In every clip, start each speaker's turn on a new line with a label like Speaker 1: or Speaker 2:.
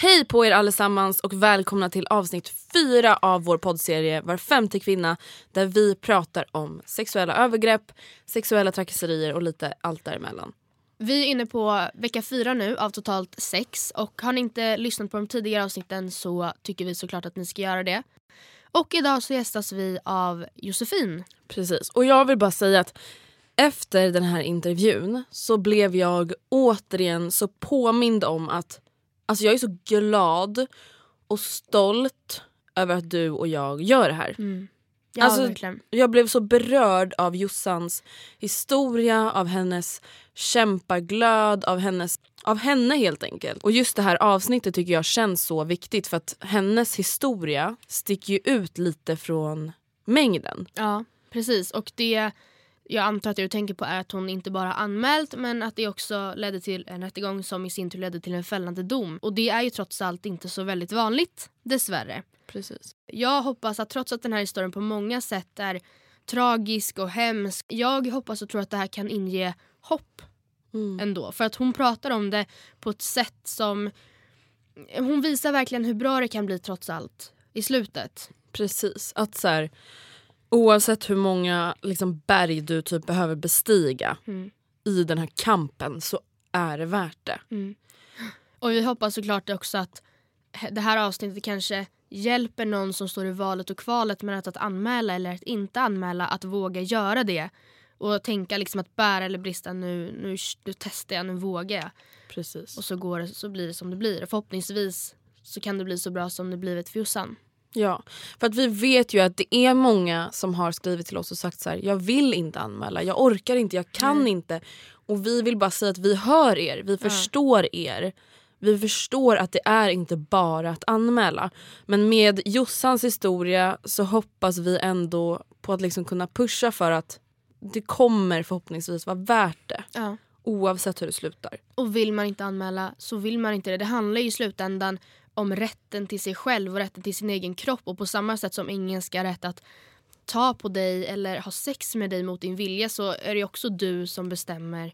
Speaker 1: Hej på er allesammans och välkomna till avsnitt fyra av vår poddserie Var femte kvinna där vi pratar om sexuella övergrepp, sexuella trakasserier och lite allt däremellan.
Speaker 2: Vi är inne på vecka fyra nu av totalt sex och har ni inte lyssnat på de tidigare avsnitten så tycker vi såklart att ni ska göra det. Och idag så gästas vi av Josefin.
Speaker 1: Precis, och jag vill bara säga att efter den här intervjun så blev jag återigen så påmind om att alltså jag är så glad och stolt över att du och jag gör det här.
Speaker 2: Ja,
Speaker 1: Alltså,
Speaker 2: verkligen.
Speaker 1: Jag blev så berörd av Jossans historia, av hennes kämpaglöd, av, hennes, av henne helt enkelt. Och just det här avsnittet tycker jag känns så viktigt för att hennes historia sticker ju ut lite från mängden.
Speaker 2: Ja, precis. Och det jag antar att det du tänker på är att hon inte bara anmält men att det också ledde till en rättegång som i sin tur ledde till en fällande dom. Och det är ju trots allt inte så väldigt vanligt, dessvärre.
Speaker 1: Precis.
Speaker 2: Jag hoppas att trots att den här historien på många sätt är tragisk och hemsk. Jag hoppas och tror att det här kan inge hopp ändå. För att hon pratar om det på ett sätt som... Hon visar verkligen hur bra det kan bli trots allt i slutet.
Speaker 1: Precis. Att så här, oavsett hur många liksom, berg du typ behöver bestiga i den här kampen så är det värt det.
Speaker 2: Och vi hoppas såklart också att det här avsnittet kanske hjälper någon som står i valet och kvalet mellan att, att anmäla eller att inte anmäla att våga göra det. Och tänka liksom att bära eller brista, nu, nu, nu testar jag, nu vågar jag.
Speaker 1: Precis.
Speaker 2: Och så, går det, så blir det som det blir. Förhoppningsvis så kan det bli så bra som det blivit för Jossan.
Speaker 1: Ja, för att vi vet ju att det är många som har skrivit till oss och sagt så här: jag vill inte anmäla, jag orkar inte, jag kan inte. Och vi vill bara säga att vi hör er, vi förstår er. Vi förstår att det är inte bara att anmäla. Men med Jossans historia så hoppas vi ändå på att liksom kunna pusha för att det kommer förhoppningsvis vara värt det.
Speaker 2: Ja.
Speaker 1: Oavsett hur det slutar.
Speaker 2: Och vill man inte anmäla så vill man inte det. Det handlar ju i slutändan om rätten till sig själv och rätten till sin egen kropp. Och på samma sätt som ingen ska ha rätt att ta på dig eller ha sex med dig mot din vilja så är det också du som bestämmer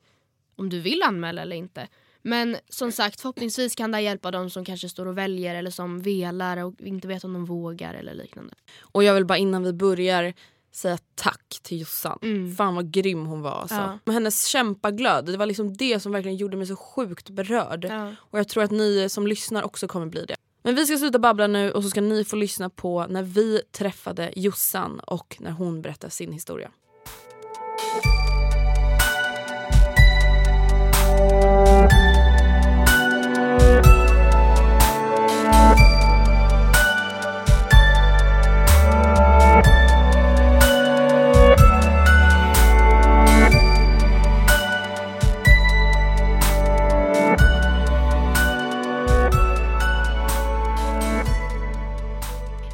Speaker 2: om du vill anmäla eller inte. Men som sagt, förhoppningsvis kan det här hjälpa de som kanske står och väljer eller som velar och inte vet om de vågar eller liknande.
Speaker 1: Och jag vill bara innan vi börjar säga tack till Jossan. Fan vad grym hon var. Alltså.
Speaker 2: Ja.
Speaker 1: Men hennes kämpaglöd, det var liksom det som verkligen gjorde mig så sjukt berörd.
Speaker 2: Ja.
Speaker 1: Och jag tror att ni som lyssnar också kommer bli det. Men vi ska sluta babbla nu och så ska ni få lyssna på när vi träffade Jossan och när hon berättar sin historia.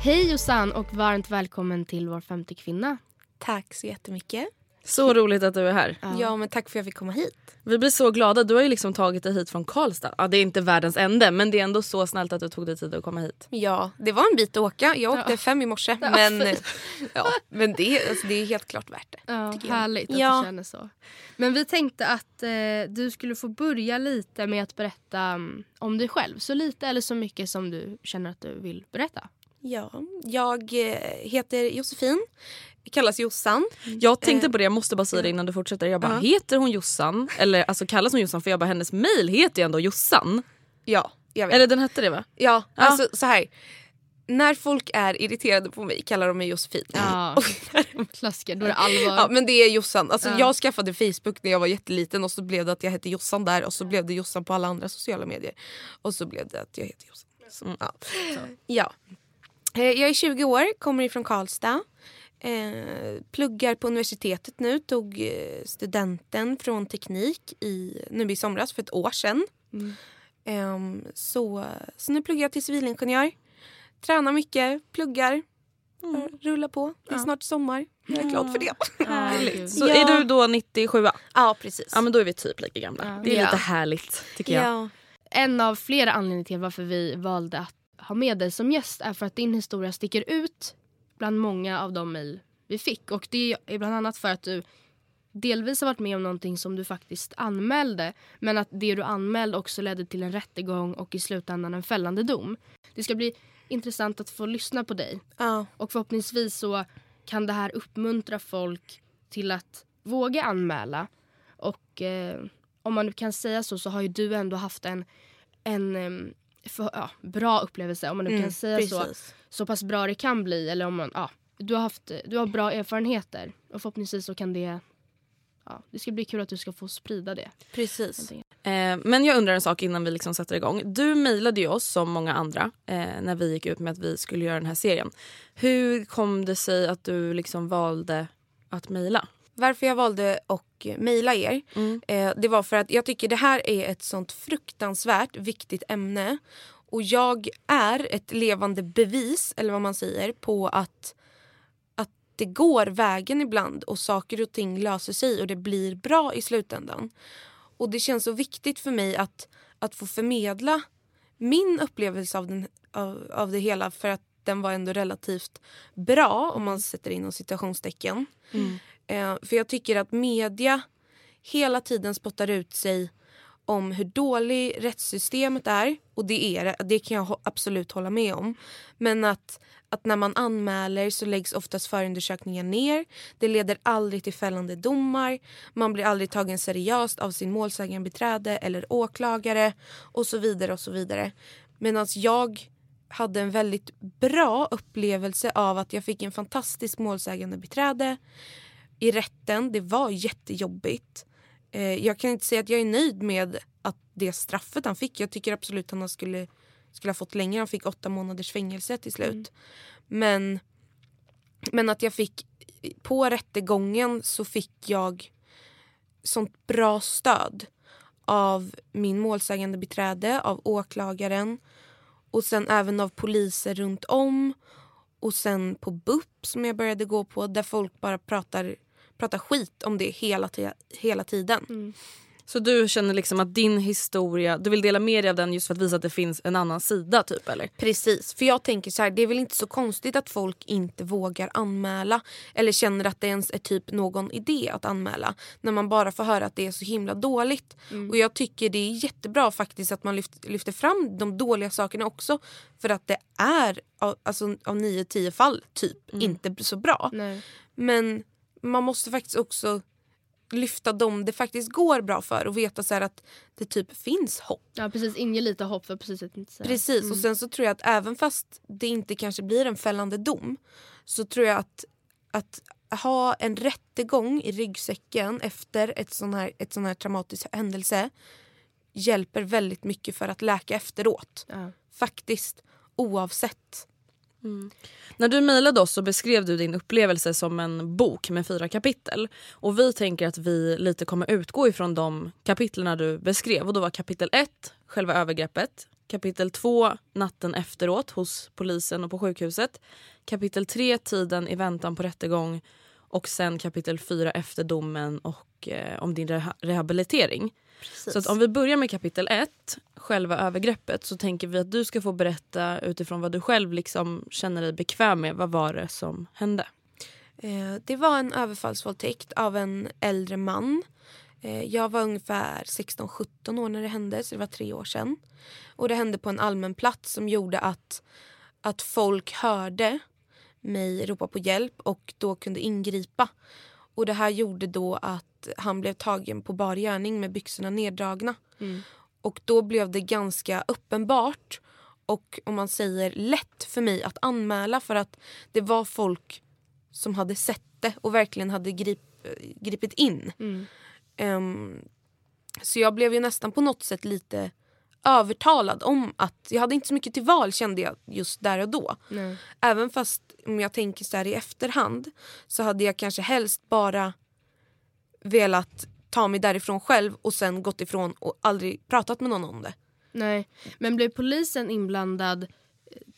Speaker 2: Hej Jossan och varmt välkommen till Vår femte kvinna.
Speaker 3: Tack så jättemycket.
Speaker 1: Så roligt att du är här.
Speaker 3: Ja. men tack för att jag fick komma hit.
Speaker 1: Vi blir så glada. Du har ju liksom tagit dig hit från Karlstad. Ja, det är inte världens ände men det är ändå så snällt att du tog dig tid att komma hit.
Speaker 3: Ja, det var en bit att åka. Jag åkte fem i morse. men ja, men det, alltså, det är helt klart värt det.
Speaker 2: Ja, härligt att
Speaker 3: Ja.
Speaker 2: du känner så. Men vi tänkte att eh, du skulle få börja lite med att berätta mm, om dig själv. Så lite eller så mycket som du känner att du vill berätta.
Speaker 3: Ja, jag eh, heter Josefin. Kallas Jossan.
Speaker 1: Jag tänkte på det, jag måste bara säga det innan du fortsätter. Jag bara,
Speaker 3: Ja.
Speaker 1: heter hon Jossan? Eller alltså kallas hon Jossan? För jag bara, hennes mail heter ju ändå Jossan.
Speaker 3: Ja, jag vet.
Speaker 1: Eller den hette det va?
Speaker 3: Ja, alltså så här. När folk är irriterade på mig kallar de mig Josefin.
Speaker 2: Ja. Klassiker, då är det allvar.
Speaker 3: Ja men det är Jossan. Alltså,
Speaker 2: Ja.
Speaker 3: Jag skaffade Facebook när jag var jätteliten och så blev det att jag hette Jossan där och så blev det Jossan på alla andra sociala medier. Och så blev det att jag heter Jossan. Så, ja. Ja. Eh, Jag är 20 år, kommer ifrån Karlstad. Eh, pluggar på universitetet nu, tog eh, studenten från teknik i, nu i somras för ett år sedan. Ehm, så, så nu pluggar jag till civilingenjör. Tränar mycket, pluggar, rullar på. Det är snart sommar. Jag är glad för det.
Speaker 1: Så
Speaker 3: Ja.
Speaker 1: är du då 97
Speaker 3: Ja precis.
Speaker 1: Ja men då är vi typ lika gamla.
Speaker 2: Ja.
Speaker 1: Det är lite härligt tycker jag.
Speaker 3: ja.
Speaker 2: En av flera anledningar till varför vi valde att ha med dig som gäst är för att din historia sticker ut bland många av de mejl vi fick. Och det är bland annat för att du delvis har varit med om någonting som du faktiskt anmälde men att det du anmälde också ledde till en rättegång och i slutändan en fällande dom. Det ska bli intressant att få lyssna på dig
Speaker 3: Ja.
Speaker 2: och förhoppningsvis så kan det här uppmuntra folk till att våga anmäla. Och eh, om man nu kan säga så så har ju du ändå haft en, en för, ja, bra upplevelse om man nu kan säga så.
Speaker 3: Mm, precis.
Speaker 2: Så pass bra det kan bli. Eller om man, ja, du, har haft, du har bra erfarenheter och förhoppningsvis så kan det Ja, det ska bli kul att du ska få sprida det.
Speaker 3: Precis.
Speaker 1: Eh, men jag undrar en sak innan vi liksom sätter igång. Du mejlade ju oss som många andra eh, när vi gick ut med att vi skulle göra den här serien. Hur kom det sig att du liksom valde att mejla?
Speaker 3: Varför jag valde att mejla er
Speaker 1: Mm.
Speaker 3: eh, det var för att jag tycker det här är ett sånt fruktansvärt viktigt ämne. Och jag är ett levande bevis, eller vad man säger, på att, att det går vägen ibland och saker och ting löser sig och det blir bra i slutändan. Och det känns så viktigt för mig att, att få förmedla min upplevelse av, den, av, av det hela för att den var ändå relativt bra om man sätter in citationstecken. Eh, för jag tycker att media hela tiden spottar ut sig om hur dålig rättssystemet är. Och det är det, det kan jag absolut hålla med om. Men att, att när man anmäler så läggs oftast förundersökningen ner. Det leder aldrig till fällande domar. Man blir aldrig tagen seriöst av sin målsägandebiträde eller åklagare och så vidare och så vidare. Medan jag hade en väldigt bra upplevelse av att jag fick en fantastisk målsägandebiträde i rätten. Det var jättejobbigt. Eh, jag kan inte säga att jag är nöjd med att det straffet han fick. Jag tycker absolut han skulle, skulle ha fått längre. Han fick åtta månaders fängelse till slut. Men, men att jag fick på rättegången så fick jag sånt bra stöd av min målsägande beträde, av åklagaren och sen även av poliser runt om och sen på BUP som jag började gå på där folk bara pratar, pratar skit om det hela, hela tiden.
Speaker 1: Så du känner liksom att din historia, du vill dela med dig av den just för att visa att det finns en annan sida typ eller?
Speaker 3: Precis, för jag tänker så här, det är väl inte så konstigt att folk inte vågar anmäla eller känner att det ens är typ någon idé att anmäla när man bara får höra att det är så himla dåligt. Och jag tycker det är jättebra faktiskt att man lyft, lyfter fram de dåliga sakerna också för att det är av, alltså, av 9-10 fall typ inte så bra.
Speaker 2: Nej.
Speaker 3: Men man måste faktiskt också lyfta dem det faktiskt går bra för och veta så här att det typ finns hopp.
Speaker 2: Ja, precis. Inge lite hopp för precis att inte säga.
Speaker 3: Precis, och sen så tror jag att även fast det inte kanske blir en fällande dom så tror jag att, att ha en rättegång i ryggsäcken efter ett sån här, ett sån här traumatisk händelse hjälper väldigt mycket för att läka efteråt.
Speaker 2: Ja.
Speaker 3: Faktiskt, oavsett. Mm.
Speaker 1: När du mejlade oss så beskrev du din upplevelse som en bok med fyra kapitel. Och vi tänker att vi lite kommer utgå ifrån de kapitlen du beskrev. Och då var kapitel 1 själva övergreppet. Kapitel 2 natten efteråt hos polisen och på sjukhuset. Kapitel 3 tiden i väntan på rättegång och sen kapitel 4 efter domen och eh, om din reha rehabilitering. Så att om vi börjar med kapitel 1, själva övergreppet, så tänker vi att du ska få berätta utifrån vad du själv liksom känner dig bekväm med. Vad var det som hände?
Speaker 3: Eh, det var en överfallsvåldtäkt av en äldre man. Eh, jag var ungefär 16-17 år när det hände, så det var tre år sedan. Och det hände på en allmän plats som gjorde att, att folk hörde mig ropa på hjälp och då kunde ingripa. Och det här gjorde då att han blev tagen på bar gärning med byxorna neddragna.
Speaker 2: Mm.
Speaker 3: Och då blev det ganska uppenbart och om man säger lätt för mig att anmäla för att det var folk som hade sett det och verkligen hade grip, gripit in.
Speaker 2: Mm.
Speaker 3: Ehm, så jag blev ju nästan på något sätt lite övertalad om att jag hade inte så mycket till val kände jag just där och då.
Speaker 2: Nej.
Speaker 3: Även fast om jag tänker så här i efterhand så hade jag kanske helst bara velat ta mig därifrån själv och sen gått ifrån och aldrig pratat med någon om det.
Speaker 2: Nej. Men blev polisen inblandad eh,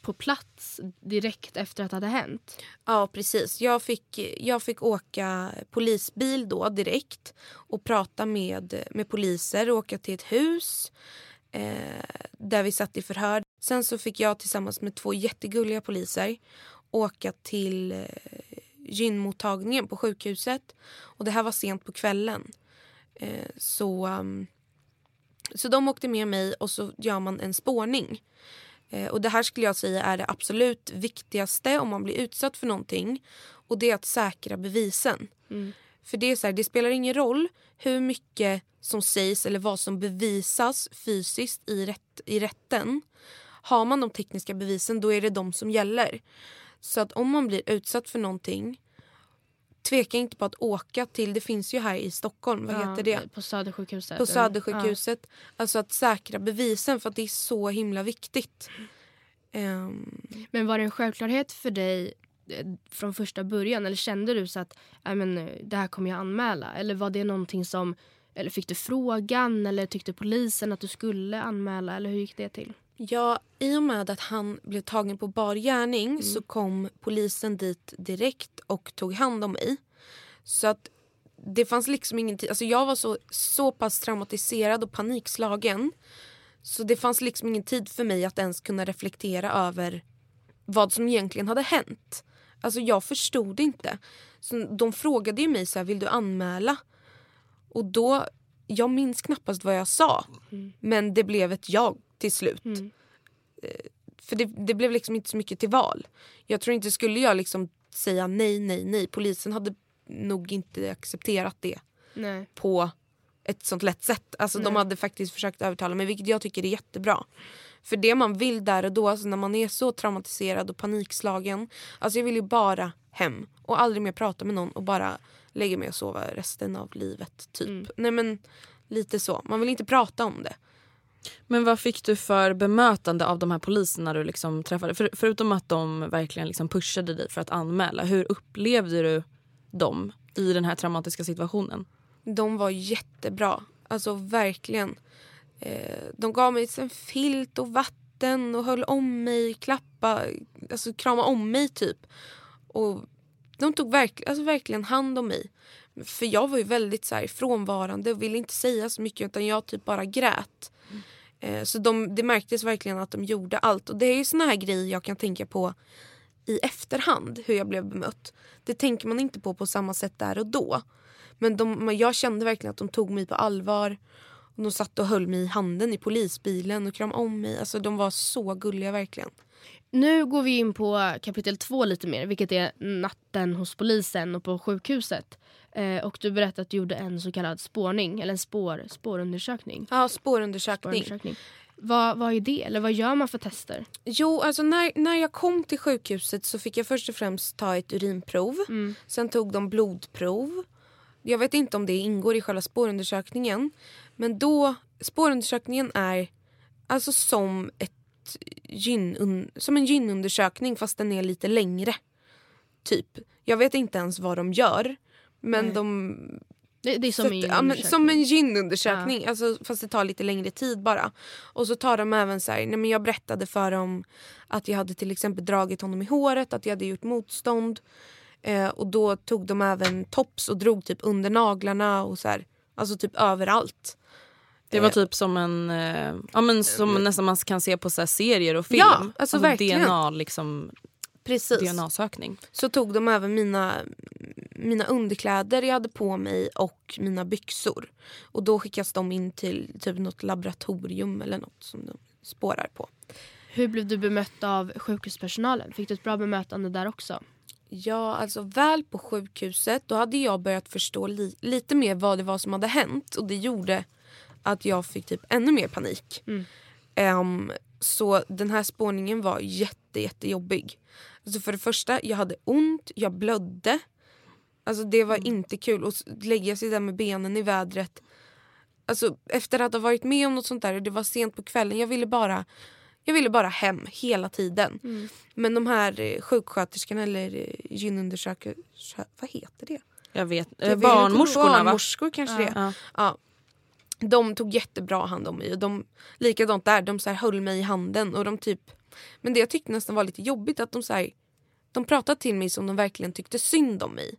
Speaker 2: på plats direkt efter att det hade hänt?
Speaker 3: Ja precis. Jag fick, jag fick åka polisbil då direkt och prata med, med poliser och åka till ett hus eh, där vi satt i förhör. Sen så fick jag tillsammans med två jättegulliga poliser åka till eh, gynmottagningen på sjukhuset. Och det här var sent på kvällen. Eh, så, um, så de åkte med mig och så gör man en spårning. Eh, och det här skulle jag säga är det absolut viktigaste om man blir utsatt för någonting. Och det är att säkra bevisen.
Speaker 2: Mm.
Speaker 3: För det är så här, det spelar ingen roll hur mycket som sägs eller vad som bevisas fysiskt i, rätt, i rätten. Har man de tekniska bevisen då är det de som gäller. Så att om man blir utsatt för någonting tveka inte på att åka till, det finns ju här i Stockholm, vad
Speaker 2: Ja,
Speaker 3: heter det?
Speaker 2: På Södersjukhuset.
Speaker 3: På? Södersjukhuset. Alltså att säkra bevisen för att det är så himla viktigt.
Speaker 2: Ja. Men var det en självklarhet för dig från första början? Eller kände du så att "Nej, men, eh, det här kommer jag anmäla? Eller var det någonting som... Eller fick du frågan? Eller tyckte polisen att du skulle anmäla? Eller hur gick det till?
Speaker 3: Ja, i och med att han blev tagen på bar gärning så kom polisen dit direkt och tog hand om mig. Så att det fanns liksom ingen tid. Alltså jag var så, så pass traumatiserad och panikslagen. Så det fanns liksom ingen tid för mig att ens kunna reflektera över vad som egentligen hade hänt. Alltså jag förstod inte. Så de frågade ju mig så här, vill du anmäla? Och då, jag minns knappast vad jag sa. Men det blev ett ja till slut.
Speaker 2: Mm.
Speaker 3: För det, det blev liksom inte så mycket till val. Jag tror inte, skulle jag liksom säga nej, nej, nej. Polisen hade nog inte accepterat det
Speaker 2: Nej.
Speaker 3: på ett sånt lätt sätt. Alltså de
Speaker 2: Nej.
Speaker 3: hade faktiskt försökt övertala mig vilket jag tycker är jättebra. För det man vill där och då, alltså när man är så traumatiserad och panikslagen. Alltså jag vill ju bara hem och aldrig mer prata med någon och bara lägga mig och sova resten av livet. typ.
Speaker 2: Mm.
Speaker 3: Nej men lite så. Man vill inte prata om det.
Speaker 1: Men vad fick du för bemötande av de här poliserna du liksom träffade? För, förutom att de verkligen liksom pushade dig för att anmäla. Hur upplevde du dem i den här traumatiska situationen?
Speaker 3: De var jättebra. Alltså verkligen. Eh, de gav mig en filt och vatten och höll om mig, klappa, alltså krama om mig typ. Och de tog verk, alltså verkligen hand om mig. För jag var ju väldigt så här, frånvarande och ville inte säga så mycket utan jag typ bara grät. Eh, så de, det märktes verkligen att de gjorde allt. Och det är ju såna här grejer jag kan tänka på i efterhand hur jag blev bemött. Det tänker man inte på på samma sätt där och då. Men de, jag kände verkligen att de tog mig på allvar. Och de satt och höll mig i handen i polisbilen och kramade om mig. Alltså de var så gulliga verkligen.
Speaker 2: Nu går vi in på kapitel två lite mer, vilket är natten hos polisen och på sjukhuset. Eh, och du berättade att du gjorde en så kallad spårning, eller en spår, spårundersökning.
Speaker 3: Ja, spårundersökning.
Speaker 2: spårundersökning. Vad, vad är det? Eller vad gör man för tester?
Speaker 3: Jo, alltså när, när jag kom till sjukhuset så fick jag först och främst ta ett urinprov.
Speaker 2: Mm.
Speaker 3: Sen tog de blodprov. Jag vet inte om det ingår i själva spårundersökningen. Men då, spårundersökningen är alltså som, ett gyn, som en gynundersökning fast den är lite längre. Typ. Jag vet inte ens vad de gör. Men
Speaker 2: Nej.
Speaker 3: de
Speaker 2: Det, det är som en
Speaker 3: ja, men, som en gynundersökning,
Speaker 2: Ja.
Speaker 3: alltså, fast det tar lite längre tid bara. Och så tar de även så här, nej men jag berättade för dem att jag hade till exempel dragit honom i håret, att jag hade gjort motstånd. Eh, och då tog de även tops och drog typ under naglarna och så här. Alltså typ överallt.
Speaker 1: Det var
Speaker 3: Eh,
Speaker 1: typ som en, eh, ja men som nästan man kan se på så här serier och film.
Speaker 3: Ja, alltså verkligen.
Speaker 1: DNA liksom,
Speaker 3: Precis.
Speaker 1: DNA-sökning.
Speaker 3: Så tog de även mina, mina underkläder jag hade på mig och mina byxor. Och då skickas de in till typ något laboratorium eller något som de spårar på.
Speaker 2: Hur blev du bemött av sjukhuspersonalen? Fick du ett bra bemötande där också?
Speaker 3: Ja, alltså väl på sjukhuset då hade jag börjat förstå li- lite mer vad det var som hade hänt och det gjorde att jag fick typ ännu mer panik. Ehm, så den här spårningen var jätte, jättejobbig. Alltså för det första, jag hade ont, jag blödde. Alltså det var inte kul. Och lägga sig där med benen i vädret. Alltså efter att ha varit med om något sånt där och det var sent på kvällen. Jag ville bara, jag ville bara hem hela tiden. Men de här eh, sjuksköterskorna eller eh, gynundersökare, vad heter det?
Speaker 1: Jag vet.
Speaker 3: Jag
Speaker 1: Eh?
Speaker 3: Barnmorskor kanske det.
Speaker 1: Ja.
Speaker 3: Ja. De tog jättebra hand om mig. Och de, likadant där, de så här höll mig i handen. Och de typ, men det jag tyckte nästan var lite jobbigt att de så här, de pratade till mig som de verkligen tyckte synd om mig.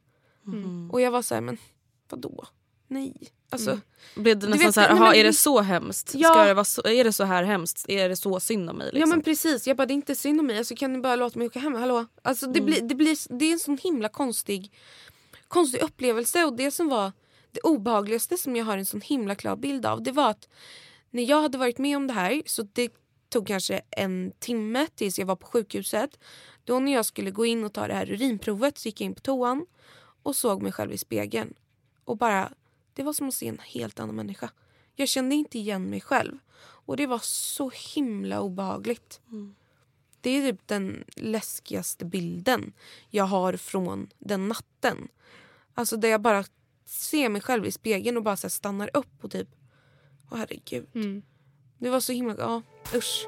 Speaker 3: Och jag var så här, men vadå? Nej. Alltså,
Speaker 1: Blev det nästan
Speaker 3: vet,
Speaker 1: så här,
Speaker 3: nej,
Speaker 1: aha,
Speaker 3: men-
Speaker 1: är det så hemskt?
Speaker 3: Ja.
Speaker 1: Ska det vara så, är det så här hemskt? Är det så synd om mig? Liksom?
Speaker 3: Ja men precis, jag bara det är inte synd om mig. Alltså, kan ni bara låta mig åka hem? Hallå? Alltså, det, blir, det, blir, det är en sån himla konstig, konstig upplevelse och det som var det obehagligaste som jag har en sån himla klar bild av det var att när jag hade varit med om det här så det tog kanske en timme tills jag var på sjukhuset. Då när jag skulle gå in och ta det här urinprovet så gick jag in på toan och såg mig själv i spegeln. Och bara, det var som att se en helt annan människa. Jag kände inte igen mig själv. Och det var så himla obehagligt. Det är typ den läskigaste bilden jag har från den natten. Alltså där jag bara ser mig själv i spegeln och bara så stannar upp och typ, åh herregud.
Speaker 2: Mm.
Speaker 3: Det var så himla, ja usch.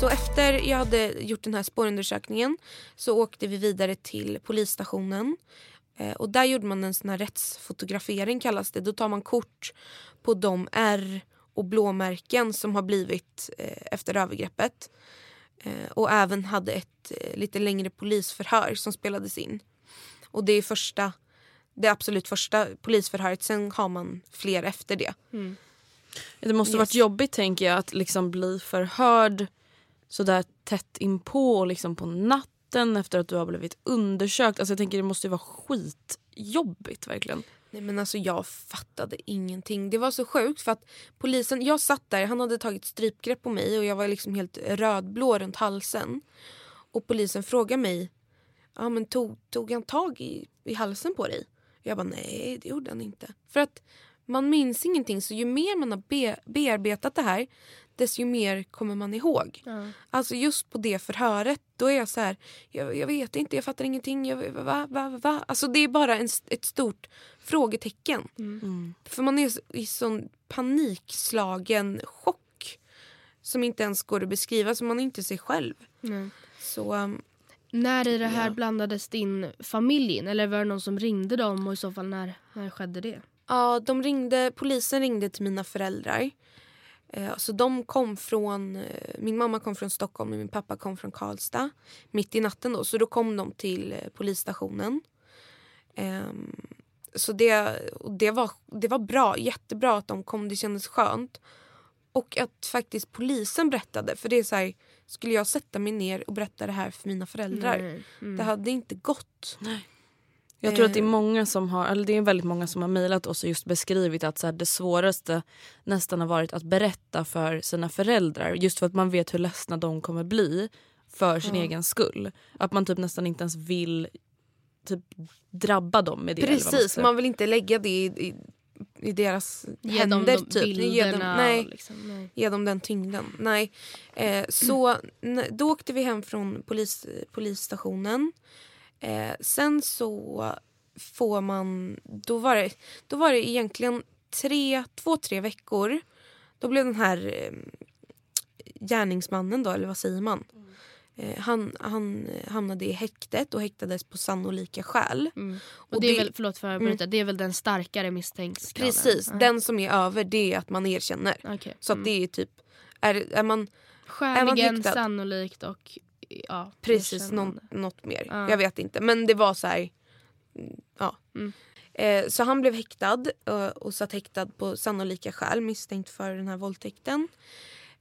Speaker 3: Så efter jag hade gjort den här spårundersökningen så åkte vi vidare till polisstationen. Eh, och där gjorde man en sån här rättsfotografering kallas det. Då tar man kort på de R och blåmärken som har blivit eh, efter övergreppet. Eh, och även hade ett eh, lite längre polisförhör som spelades in. Och det är första, det absolut första polisförhöret. Sen har man fler efter det.
Speaker 1: Det måste
Speaker 3: Yes.
Speaker 1: varit jobbigt tänker jag att liksom bli förhörd sådär tätt inpå och liksom på natten efter att du har blivit undersökt. Alltså jag tänker det måste ju vara skitjobbigt verkligen.
Speaker 3: Nej men alltså jag fattade ingenting. Det var så sjukt för att polisen, jag satt där, han hade tagit strypgrepp på mig och jag var liksom helt rödblå runt halsen. Och polisen frågade mig, ja men tog, tog han tag i, i halsen på dig? Jag bara nej det gjorde han inte. För att man minns ingenting så ju mer man har be, bearbetat det här desto mer kommer man ihåg. Alltså just på det förhöret då är jag så här, jag, jag vet inte, jag fattar ingenting. Jag, va, va, va? Alltså det är bara en, ett stort frågetecken. För man är i sån panikslagen chock som inte ens går att beskriva, så man är inte sig själv.
Speaker 2: Nej.
Speaker 3: Så um,
Speaker 2: När i det här
Speaker 3: Ja.
Speaker 2: blandades din familj in? Eller var det någon som ringde dem och i så fall när, när skedde det?
Speaker 3: ja, de ringde, polisen ringde till mina föräldrar. Eh, Så de kom från, eh, min mamma kom från Stockholm och min pappa kom från Karlstad. Mitt i natten då, så då kom de till eh, polisstationen. Ehm, Så det, det, var, det var bra, jättebra att de kom, det kändes skönt. Och att faktiskt polisen berättade, för det är så här, skulle jag sätta mig ner och berätta det här för mina föräldrar?
Speaker 2: Nej. Mm.
Speaker 3: Det hade inte gått.
Speaker 1: Jag tror att det är
Speaker 3: Eh.
Speaker 1: många som har, eller det är väldigt många som har mejlat oss och just beskrivit att så här, det svåraste nästan har varit att berätta för sina föräldrar. Just för att man vet hur ledsna de kommer bli för sin egen skull. Att man typ nästan inte ens vill typ drabba dem med det. man
Speaker 3: Precis,
Speaker 1: säga.
Speaker 3: man vill inte lägga det i, i, i deras
Speaker 2: Ge dem
Speaker 3: händer.
Speaker 2: de
Speaker 3: typ. Ge dem,
Speaker 2: bilderna.
Speaker 3: nej,
Speaker 2: Liksom, nej.
Speaker 3: ge dem den tyngden. Nej. Eh, så n- då åkte vi hem från polis, polisstationen. Eh, sen så får man... Då var, det, då var det egentligen tre, två, tre veckor. Då blev den här eh, gärningsmannen, då, eller vad säger man? Eh, han, han hamnade i häktet och häktades på sannolika skäl.
Speaker 2: Mm. Och,
Speaker 3: Och
Speaker 2: det, är väl, förlåt för att jag bryter, det är väl den starkare misstänksgraden?
Speaker 3: Precis,
Speaker 2: Ja.
Speaker 3: den som är över det är att man erkänner.
Speaker 2: Okej.
Speaker 3: Så
Speaker 2: Mm.
Speaker 3: det är typ, är, är man
Speaker 2: Skäligen, sannolikt och ja,
Speaker 3: precis någon, något mer.
Speaker 2: Ja.
Speaker 3: Jag vet inte men det var så här. Ja.
Speaker 2: Mm.
Speaker 3: Eh, så han blev häktad eh, och satt häktad på sannolika skäl misstänkt för den här våldtäkten.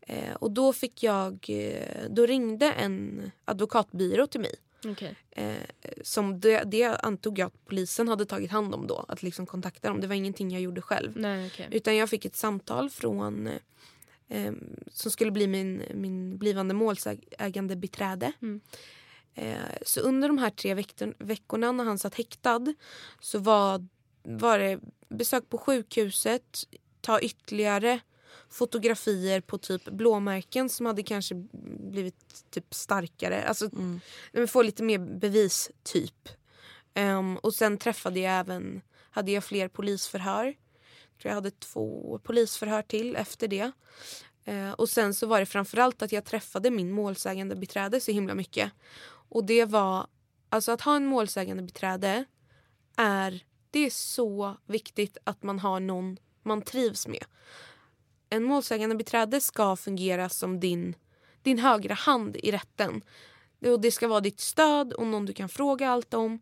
Speaker 3: Eh, och då fick jag, eh, då ringde en advokatbyrå till mig.
Speaker 2: Okej.
Speaker 3: Eh, som det, det antog jag att polisen hade tagit hand om då. Att liksom kontakta dem. Det var ingenting jag gjorde själv.
Speaker 2: Nej, okej.
Speaker 3: Utan jag fick ett samtal från eh, som skulle bli min, min blivande målsägande beträde.
Speaker 2: Mm.
Speaker 3: Eh, så under de här tre veckorna när han satt häktad så var, var det besök på sjukhuset, ta ytterligare fotografier på typ blåmärken som hade kanske blivit typ starkare. Alltså mm. få lite mer bevis typ. Ehm, och sen träffade jag även, hade jag fler polisförhör. Jag tror jag hade två polisförhör till efter det. Eh, och sen så var det framförallt att jag träffade min målsägande beträde så himla mycket. Och det var, alltså att ha en målsägande beträde är, det är så viktigt att man har någon man trivs med. En målsägande beträde ska fungera som din, din högra hand i rätten. Och det ska vara ditt stöd och någon du kan fråga allt om.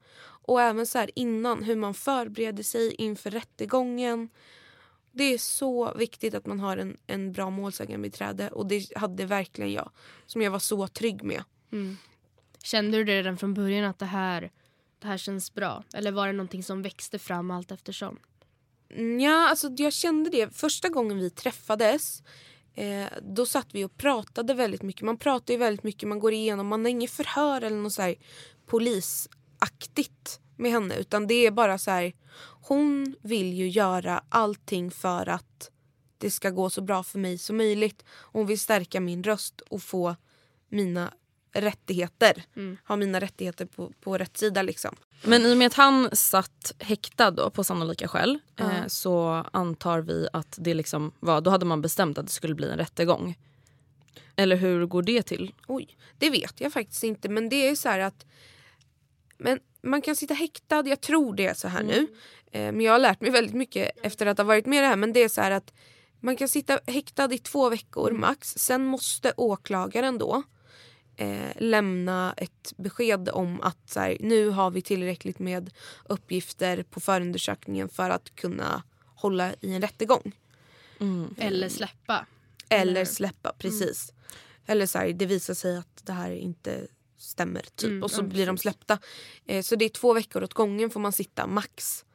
Speaker 3: Och även så här innan, hur man förbereder sig inför rättegången. Det är så viktigt att man har en, en bra målsägandebiträde och det hade verkligen jag. Som jag var så trygg med.
Speaker 2: Mm. Kände du det redan från början att det här, det här känns bra? Eller var det någonting som växte fram allt eftersom?
Speaker 3: Ja, alltså jag kände det. Första gången vi träffades eh, då satt vi och pratade väldigt mycket. Man pratar ju väldigt mycket, man går igenom, man har inget förhör eller något så här polisaktigt med henne. Utan det är bara så här, hon vill ju göra allting för att det ska gå så bra för mig som möjligt. Hon vill stärka min röst och få mina rättigheter. Ha mina rättigheter på, på rätt sida liksom.
Speaker 1: Men i och med att han satt häktad då på sannolika skäl eh, så antar vi att det liksom var, då hade man bestämt att det skulle bli en rättegång. Eller hur går det till?
Speaker 3: Oj, det vet jag faktiskt inte. Men det är så här att men man kan sitta häktad, jag tror det är så här nu. Eh, men jag har lärt mig väldigt mycket efter att ha varit med i det här. Men det är så här att man kan sitta häktad i två veckor max. Sen måste åklagaren då eh, lämna ett besked om att så här, nu har vi tillräckligt med uppgifter på förundersökningen för att kunna hålla i en rättegång.
Speaker 2: Eller släppa?
Speaker 3: Eller släppa, precis. Eller så här, det visar sig att det här inte stämmer. Typ.
Speaker 2: Mm,
Speaker 3: och så
Speaker 2: ja,
Speaker 3: blir de släppta. Eh, så det är två veckor åt gången får man sitta max.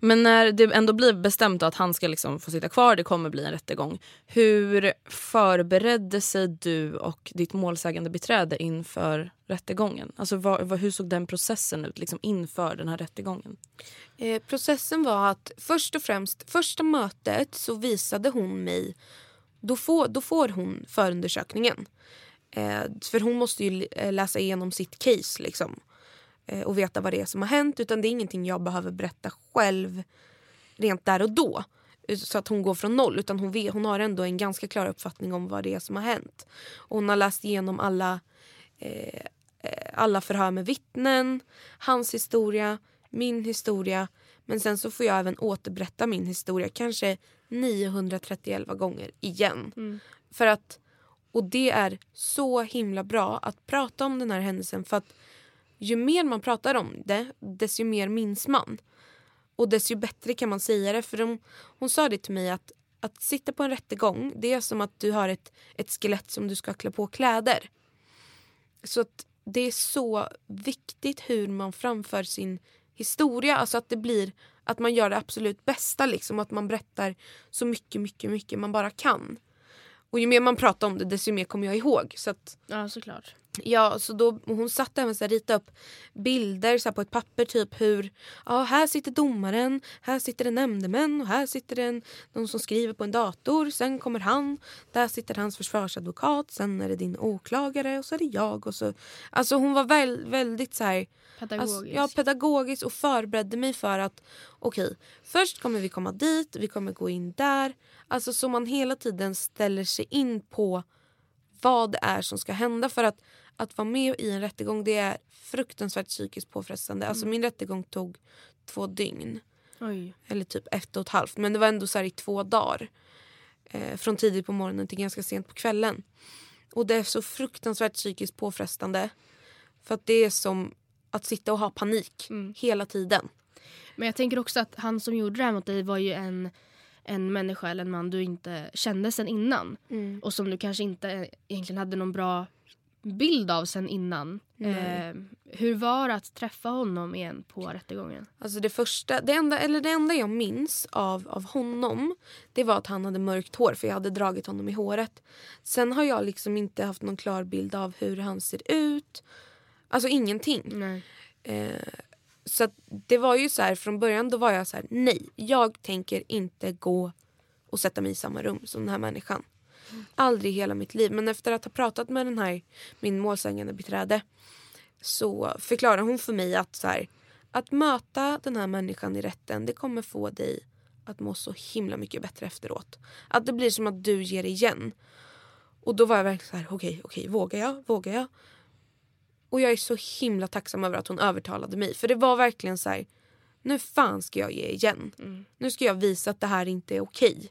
Speaker 1: Men när det ändå blir bestämt att han ska liksom få sitta kvar, det kommer bli en rättegång. Hur förberedde sig du och ditt målsägande beträde inför rättegången? Alltså vad, vad, hur såg den processen ut liksom inför den här rättegången?
Speaker 3: Eh, processen var att först och främst, första mötet så visade hon mig, då får, då får hon förundersökningen. Eh, för hon måste ju eh, läsa igenom sitt case liksom. Eh, och veta vad det är som har hänt. Utan det är ingenting jag behöver berätta själv rent där och då. Så att hon går från noll. Utan hon, vet, hon har ändå en ganska klar uppfattning om vad det är som har hänt. Och hon har läst igenom alla, eh, alla förhör med vittnen, hans historia, min historia. Men sen så får jag även återberätta min historia kanske 931 gånger igen. För att, och det är så himla bra att prata om den här händelsen för att ju mer man pratar om det, desto mer minns man. Och desto bättre kan man säga det. För de, hon sa det till mig att att sitta på en rättegång det är som att du har ett, ett skelett som du ska klä på kläder. Så att det är så viktigt hur man framför sin historia. Alltså att det blir att man gör det absolut bästa. Liksom, att man berättar så mycket, mycket, mycket man bara kan. Och ju mer man pratar om det desto mer kommer jag ihåg. Så att,
Speaker 2: Ja, såklart.
Speaker 3: Ja, så då, hon satt även så här, ritade upp bilder så här, på ett papper. Typ hur, ja här sitter domaren, här sitter det nämndemän och här sitter det en, någon som skriver på en dator. Sen kommer han, där sitter hans försvarsadvokat, sen är det din åklagare och så är det jag. Och så. Alltså hon var väl, väldigt så här,
Speaker 2: Pedagogisk.
Speaker 3: Alltså, ja, pedagogisk och förberedde mig för att okej, först kommer vi komma dit, vi kommer gå in där. Alltså så man hela tiden ställer sig in på vad det är som ska hända. För att att vara med i en rättegång det är fruktansvärt psykiskt påfrestande. Alltså min rättegång tog två dygn.
Speaker 2: Oj.
Speaker 3: Eller typ ett och ett halvt. Men det var ändå så här i två dagar. Eh, från tidigt på morgonen till ganska sent på kvällen. Och det är så fruktansvärt psykiskt påfrestande. För att det är som att sitta och ha panik
Speaker 2: Mm.
Speaker 3: hela tiden.
Speaker 2: Men jag tänker också att han som gjorde det här mot dig var ju en, en människa eller en man du inte kände sen innan. Och som du kanske inte egentligen hade någon bra bild av sen innan. Eh, hur var det att träffa honom igen på rättegången?
Speaker 3: Alltså det första, det enda, eller det enda jag minns av, av honom det var att han hade mörkt hår för jag hade dragit honom i håret. Sen har jag liksom inte haft någon klar bild av hur han ser ut. Alltså ingenting.
Speaker 2: Nej.
Speaker 3: Eh, så det var ju så här från början då var jag så här nej jag tänker inte gå och sätta mig i samma rum som den här människan. Aldrig i hela mitt liv. Men efter att ha pratat med den här min målsägande beträde så förklarar hon för mig att så här, att möta den här människan i rätten det kommer få dig att må så himla mycket bättre efteråt. Att det blir som att du ger igen. Och då var jag verkligen så här okej okej vågar jag? Vågar jag? Och jag är så himla tacksam över att hon övertalade mig. För det var verkligen så här, nu fan ska jag ge igen. Nu ska jag visa att det här inte är okej.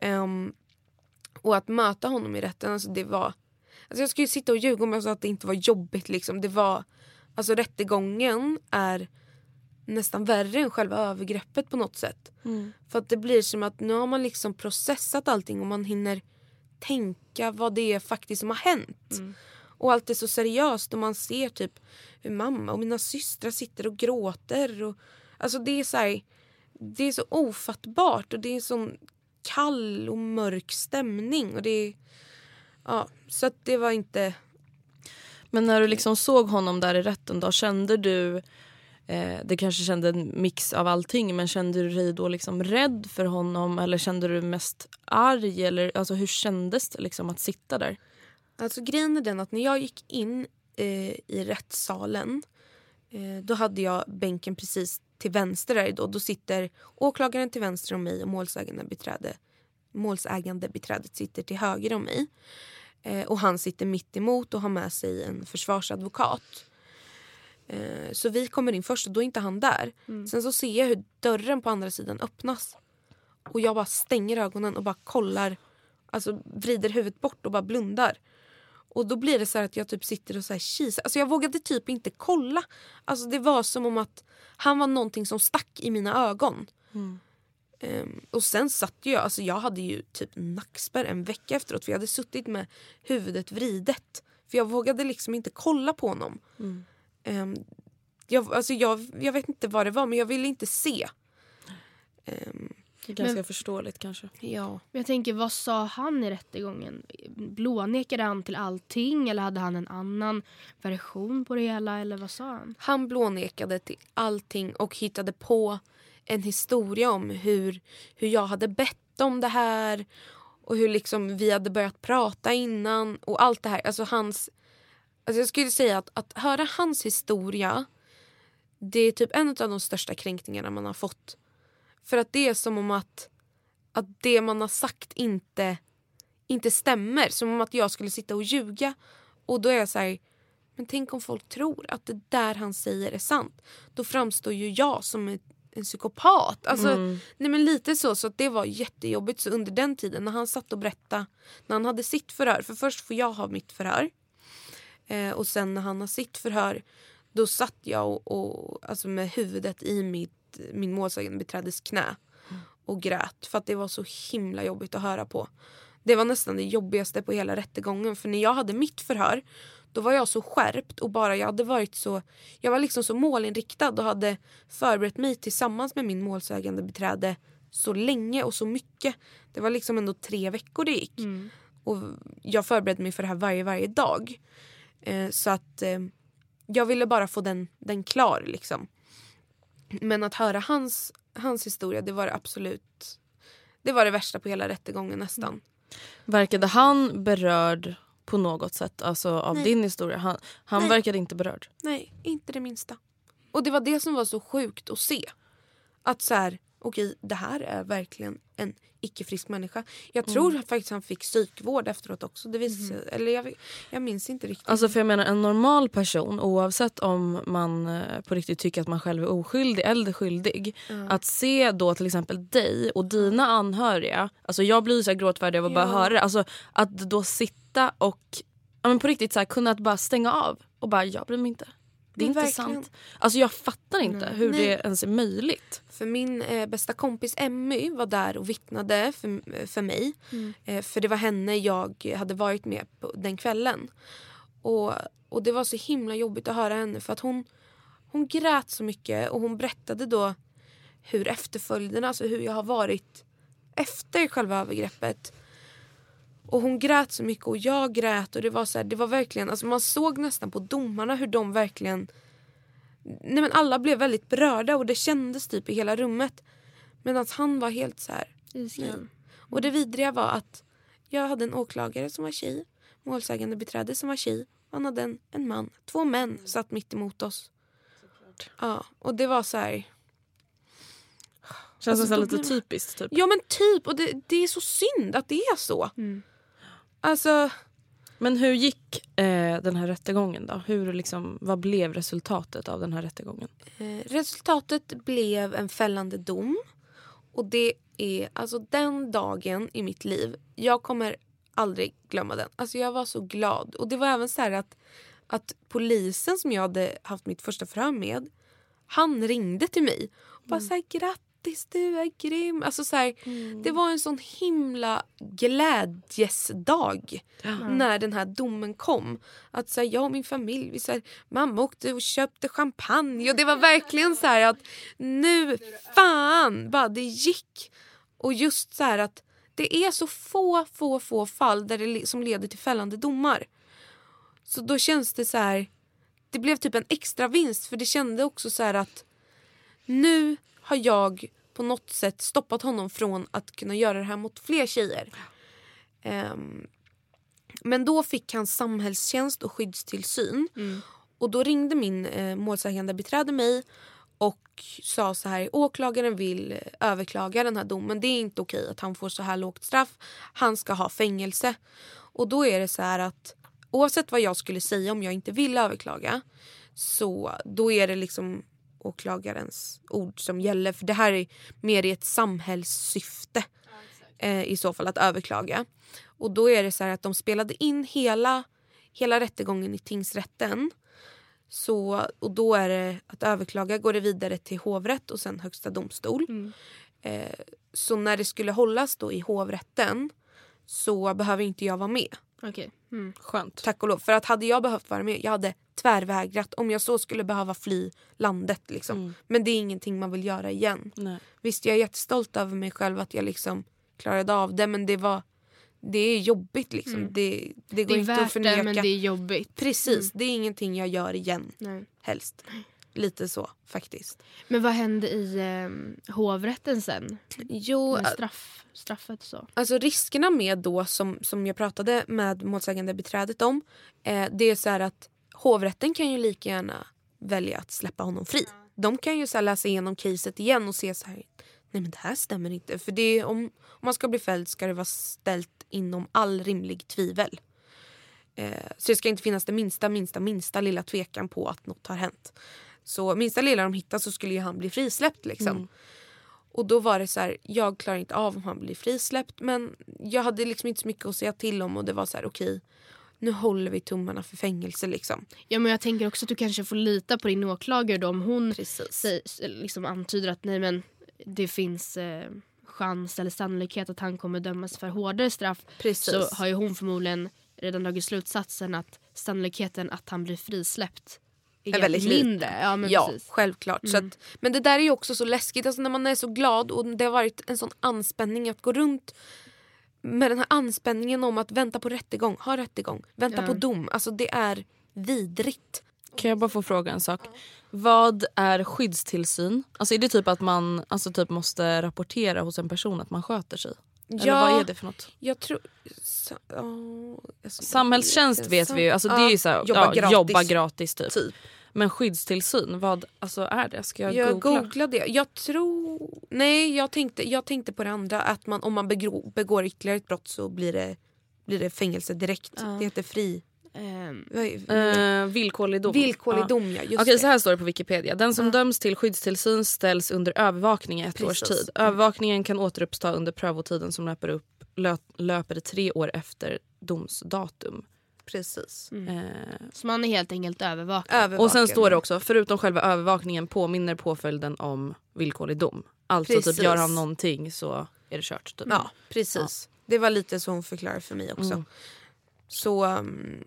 Speaker 3: Ehm, och att möta honom i rätten, alltså det var... Alltså jag skulle ju sitta och ljuga om jag sa att det inte var jobbigt. Liksom. Det var, alltså rättegången är nästan värre än själva övergreppet på något sätt. För att det blir som att nu har man liksom processat allting och man hinner tänka vad det är faktiskt som har hänt. Och allt är så seriöst och man ser typ hur mamma och mina systrar sitter och gråter. Och, alltså det är så här, det är så ofattbart och det är sån kall och mörk stämning. Och det ja, så att det var inte...
Speaker 1: Men när du liksom såg honom där i rätten då kände du eh, det kanske kände en mix av allting men kände du dig då liksom rädd för honom eller kände du mest arg eller alltså hur kändes det liksom att sitta där?
Speaker 3: Alltså grejen är den att när jag gick in eh, i rättssalen eh, då hade jag bänken precis till vänster där då. Då sitter åklagaren till vänster om mig och målsägande beträde, målsägande beträdet sitter till höger om mig. Eh, och han sitter mitt emot och har med sig en försvarsadvokat. Eh, så vi kommer in först och då är inte han där. Sen så ser jag hur dörren på andra sidan öppnas. Och jag bara stänger ögonen och bara kollar, alltså vrider huvudet bort och bara blundar. Och då blir det så att jag typ sitter och så här kisar. Alltså jag vågade typ inte kolla. Alltså det var som om att han var någonting som stack i mina ögon. Ehm, och sen satt jag, alltså jag hade ju typ nackspärr en vecka efteråt för jag hade suttit med huvudet vridet. För jag vågade liksom inte kolla på honom. Ehm, jag, alltså jag, jag vet inte vad det var men jag ville inte se. Ehm,
Speaker 1: Det är ganska
Speaker 2: Men-
Speaker 1: förståeligt kanske.
Speaker 3: ja.
Speaker 2: Jag tänker, vad sa han i rättegången? Blånekade han till allting eller hade han en annan version på det hela? Eller vad sa han?
Speaker 3: Han blånekade till allting och hittade på en historia om hur, hur jag hade bett om det här och hur liksom vi hade börjat prata innan och allt det här. Alltså hans, alltså jag skulle säga att, att höra hans historia det är typ en av de största kränkningarna man har fått. För att det är som om att, att det man har sagt inte, inte stämmer. Som om att jag skulle sitta och ljuga. Och då är jag så här, men tänk om folk tror att det där han säger är sant. Då framstår ju jag som ett en psykopat. Alltså,
Speaker 1: Mm.
Speaker 3: nej men lite så, så att det var jättejobbigt. Så under den tiden när han satt och berättade, när han hade sitt förhör, för först får jag ha mitt förhör. Eh, och sen när han har sitt förhör, då satt jag och, och, alltså med huvudet i mitt, min målsägandebiträdes knä och grät. För att det var så himla jobbigt att höra på. Det var nästan det jobbigaste på hela rättegången. För när jag hade mitt förhör då var jag så skärpt och bara jag hade varit så jag var liksom så målinriktad och hade förberett mig tillsammans med min målsägande beträde så länge och så mycket. Det var liksom ändå tre veckor det gick. Och jag förberedde mig för det här varje, varje dag. Eh, så att eh, jag ville bara få den, den klar liksom. Men att höra hans, hans historia det var det absolut det var det värsta på hela rättegången nästan.
Speaker 1: Verkade han berörd på något sätt alltså av
Speaker 3: Nej.
Speaker 1: din historia? Han, han
Speaker 3: Nej.
Speaker 1: verkade inte berörd.
Speaker 3: Nej, inte det minsta. Och det var det som var så sjukt att se. Att så här, okej, det här är verkligen en icke-frisk människa. Jag tror faktiskt han fick psykvård efteråt också. Det visade, sig- eller jag, jag minns inte riktigt.
Speaker 1: Alltså för jag menar en normal person oavsett om man eh, på riktigt tycker att man själv är oskyldig eller skyldig. Att se då till exempel dig och dina anhöriga. Alltså jag blir så här gråtfärdig av att bara
Speaker 3: Ja.
Speaker 1: höra det. Alltså att då sitta och ja, men på riktigt så här, kunna att bara stänga av och bara jag bryr mig inte. Det är inte
Speaker 3: verkligen.
Speaker 1: sant. Alltså jag fattar inte hur
Speaker 3: Nej.
Speaker 1: det ens är möjligt.
Speaker 3: För min eh, bästa kompis Emmy var där och vittnade för, för mig. Eh, för det var henne jag hade varit med på den kvällen. Och, och det var så himla jobbigt att höra henne för att hon, hon grät så mycket och hon berättade då hur efterföljderna, alltså hur jag har varit efter själva övergreppet. Och hon grät så mycket och jag grät och det var så här, det var verkligen, alltså man såg nästan på domarna hur de verkligen Nej men alla blev väldigt berörda och det kändes typ i hela rummet. Medan han var helt så här.
Speaker 2: Iskall.
Speaker 3: Och det vidriga var att jag hade en åklagare som var tjej, målsägande beträde som var tjej. Han hade en, en man. Två män satt mitt emot oss. Ja, och det var så här.
Speaker 1: Känns
Speaker 3: Alltså,
Speaker 1: nästan lite
Speaker 3: man-
Speaker 1: typiskt. Typ.
Speaker 3: Ja men typ, och det, det är så synd att det är så. Alltså,
Speaker 1: Men hur gick eh, den här rättegången då? Hur liksom, vad blev resultatet av den här rättegången?
Speaker 3: Eh, resultatet blev en fällande dom. Och det är alltså den dagen i mitt liv. Jag kommer aldrig glömma den. Alltså jag var så glad. Och det var även så här att, att polisen som jag hade haft mitt första förhör med. Han ringde till mig och bara så här, grattis du är grym. Alltså så här, Det var en sån himla glädjesdag när den här domen kom. Att så här, jag och min familj, vi, så här, mamma åkte och köpte champagne och det var verkligen så här att nu fan bara det gick. Och just så här att det är så få, få, få fall där det, som leder till fällande domar. Så då känns det så här, det blev typ en extra vinst för det kände också så att nu har jag på något sätt stoppat honom från att kunna göra det här mot fler tjejer. Ehm, men då fick han samhällstjänst och skyddstillsyn. Och då ringde min eh, målsägande beträde mig och sa så här, åklagaren vill eh, överklaga den här domen. Det är inte okej att han får så här lågt straff. Han ska ha fängelse. Och då är det så här att oavsett vad jag skulle säga om jag inte vill överklaga så då är det liksom åklagarens ord som gäller. För det här är mer i ett samhällssyfte eh, i så fall att överklaga. Och då är det så här att de spelade in hela, hela rättegången i tingsrätten. Så, och då är det att överklaga går det vidare till hovrätt och sen högsta domstol. Eh, så när det skulle hållas då i hovrätten så behöver inte jag vara med.
Speaker 2: Okej. Mm.
Speaker 1: Skönt.
Speaker 3: Tack och lov. För att hade jag behövt vara med, jag hade tvärvägrat om jag så skulle behöva fly landet. Liksom. Men det är ingenting man vill göra igen.
Speaker 1: Nej.
Speaker 3: Visst, jag är jättestolt över mig själv att jag liksom klarade av det men det var det är jobbigt liksom. Det, det går
Speaker 2: Det är
Speaker 3: inte att
Speaker 2: värt
Speaker 3: förneka.
Speaker 2: det men det är jobbigt.
Speaker 3: Precis, det är ingenting jag gör igen
Speaker 2: Nej.
Speaker 3: helst. Lite så faktiskt.
Speaker 2: Men vad hände i eh, hovrätten sen?
Speaker 3: Jo,
Speaker 2: Med straff, straffet så?
Speaker 3: Alltså riskerna med då som, som jag pratade med målsägande beträdet om. Eh, det är så att hovrätten kan ju lika gärna välja att släppa honom fri. De kan ju så läsa igenom caset igen och se så här. Nej men det här stämmer inte. För det är, om, om man ska bli fälld ska det vara ställt inom all rimlig tvivel. Eh, så det ska inte finnas det minsta, minsta, minsta lilla tvekan på att något har hänt. Så minsta lilla de hittar så skulle han bli frisläppt liksom. Och då var det så här, jag klarar inte av om han blir frisläppt men jag hade liksom inte så mycket att säga till om och det var så här okej nu håller vi tummarna för fängelse liksom.
Speaker 2: Ja men jag tänker också att du kanske får lita på din åklagare då om hon
Speaker 3: Precis.
Speaker 2: säg, liksom antyder att nej men det finns eh, chans eller sannolikhet att han kommer dömas för hårdare straff
Speaker 3: Precis.
Speaker 2: så har ju hon förmodligen redan dragit slutsatsen att sannolikheten att han blir frisläppt är,
Speaker 3: väldigt
Speaker 2: mindre.
Speaker 3: liten.
Speaker 2: Ja, men
Speaker 3: ja
Speaker 2: precis.
Speaker 3: självklart. Så
Speaker 2: Mm.
Speaker 3: att, men det där är ju också så läskigt alltså när man är så glad och det har varit en sån anspänning att gå runt med den här anspänningen om att vänta på rättegång, ha rättegång, vänta
Speaker 2: Ja.
Speaker 3: på dom. Alltså det är vidrigt.
Speaker 1: Kan jag bara få fråga en sak? Vad är skyddstillsyn? Alltså är det typ att man alltså typ måste rapportera hos en person att man sköter sig? Eller vad är det för något?
Speaker 3: Jag tror... Så, ja, alltså,
Speaker 1: Samhällstjänst vet
Speaker 3: Sam-
Speaker 1: vi ju, alltså det är ju såhär,
Speaker 3: jobba
Speaker 1: ja,
Speaker 3: gratis.
Speaker 1: jobba gratis typ.
Speaker 3: Typ.
Speaker 1: Men skyddstillsyn, vad alltså är det? Ska jag,
Speaker 3: Jag
Speaker 1: googla?
Speaker 3: googlade. Jag tror... Nej, jag tänkte, jag tänkte på det andra. Att man, om man begår, begår ytterligare ett brott så blir det, blir det fängelse direkt.
Speaker 1: Ja.
Speaker 3: Det heter fri...
Speaker 2: Ehm,
Speaker 1: Eh, villkorlig dom.
Speaker 3: Villkorlig
Speaker 1: Ja.
Speaker 3: dom, ja. Just
Speaker 1: Okej så här står det på Wikipedia. Den som
Speaker 3: Ja.
Speaker 1: döms till skyddstillsyn ställs under övervakning i ett års
Speaker 3: Precis.
Speaker 1: tid. Övervakningen kan återuppstå under prövotiden som löper, upp, lö, löper tre år efter domsdatum.
Speaker 3: Precis.
Speaker 1: Eh,
Speaker 2: så man är helt enkelt övervakad.
Speaker 3: Övervakad.
Speaker 1: och sen står det också, förutom själva övervakningen påminner påföljden om villkorlig dom. Alltså typ gör han någonting så är det kört. Typ.
Speaker 3: Ja, precis. Det var lite så hon förklarade för mig också.
Speaker 1: Mm.
Speaker 3: Så... um,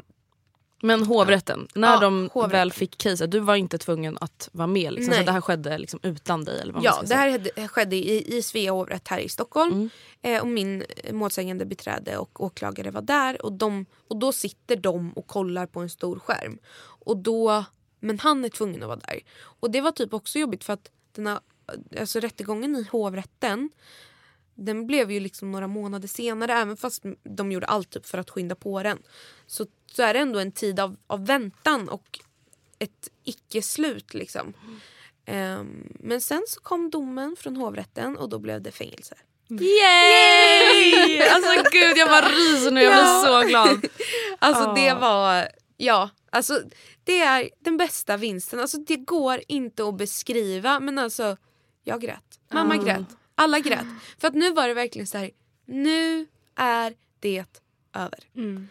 Speaker 1: Men hovrätten, när
Speaker 3: Ja,
Speaker 1: de
Speaker 3: hovrätten.
Speaker 1: väl fick caset, du var inte tvungen att vara med. Liksom. Så det här skedde liksom utan dig? Eller vad
Speaker 3: Ja, det
Speaker 1: säga.
Speaker 3: här hade- skedde i, i Svea hovrätt här i Stockholm.
Speaker 1: Mm.
Speaker 3: Eh, och min målsägande beträde och åklagare var där. Och, de, och då sitter de och kollar på en stor skärm. Och då, men han är tvungen att vara där. Och det var typ också jobbigt för att den här, alltså rättegången i hovrätten den blev ju liksom några månader senare även fast de gjorde allt typ för att skynda på den. Så, så är det ändå en tid av, av väntan och ett icke-slut liksom. Ehm, men sen så kom domen från hovrätten och då blev det fängelse.
Speaker 1: Yay! Alltså gud jag bara ryser nu, jag blir
Speaker 3: Ja.
Speaker 1: så glad.
Speaker 3: Alltså det
Speaker 1: Ja.
Speaker 3: var, ja, alltså det är den bästa vinsten. Alltså det går inte att beskriva men alltså jag grät. Mamma
Speaker 1: Ja.
Speaker 3: grät. Alla grät. För att nu var det verkligen så här, nu är det över.
Speaker 2: Mm.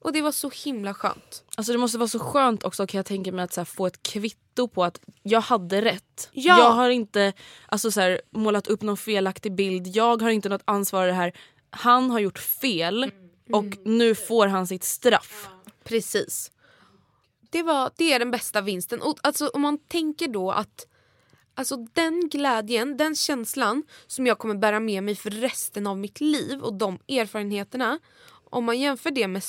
Speaker 3: Och det var så himla skönt.
Speaker 1: Alltså det måste vara så skönt också kan jag tänka mig att här, få ett kvitto på att jag hade rätt.
Speaker 3: Ja.
Speaker 1: Jag har inte alltså, så här, målat upp någon felaktig bild, jag har inte något ansvar i det här. Han har gjort fel och nu får han sitt straff.
Speaker 3: Precis. Det, var, det är den bästa vinsten. Och alltså, om man tänker då att alltså, den glädjen, den känslan som jag kommer bära med mig för resten av mitt liv och de erfarenheterna. Om man jämför det med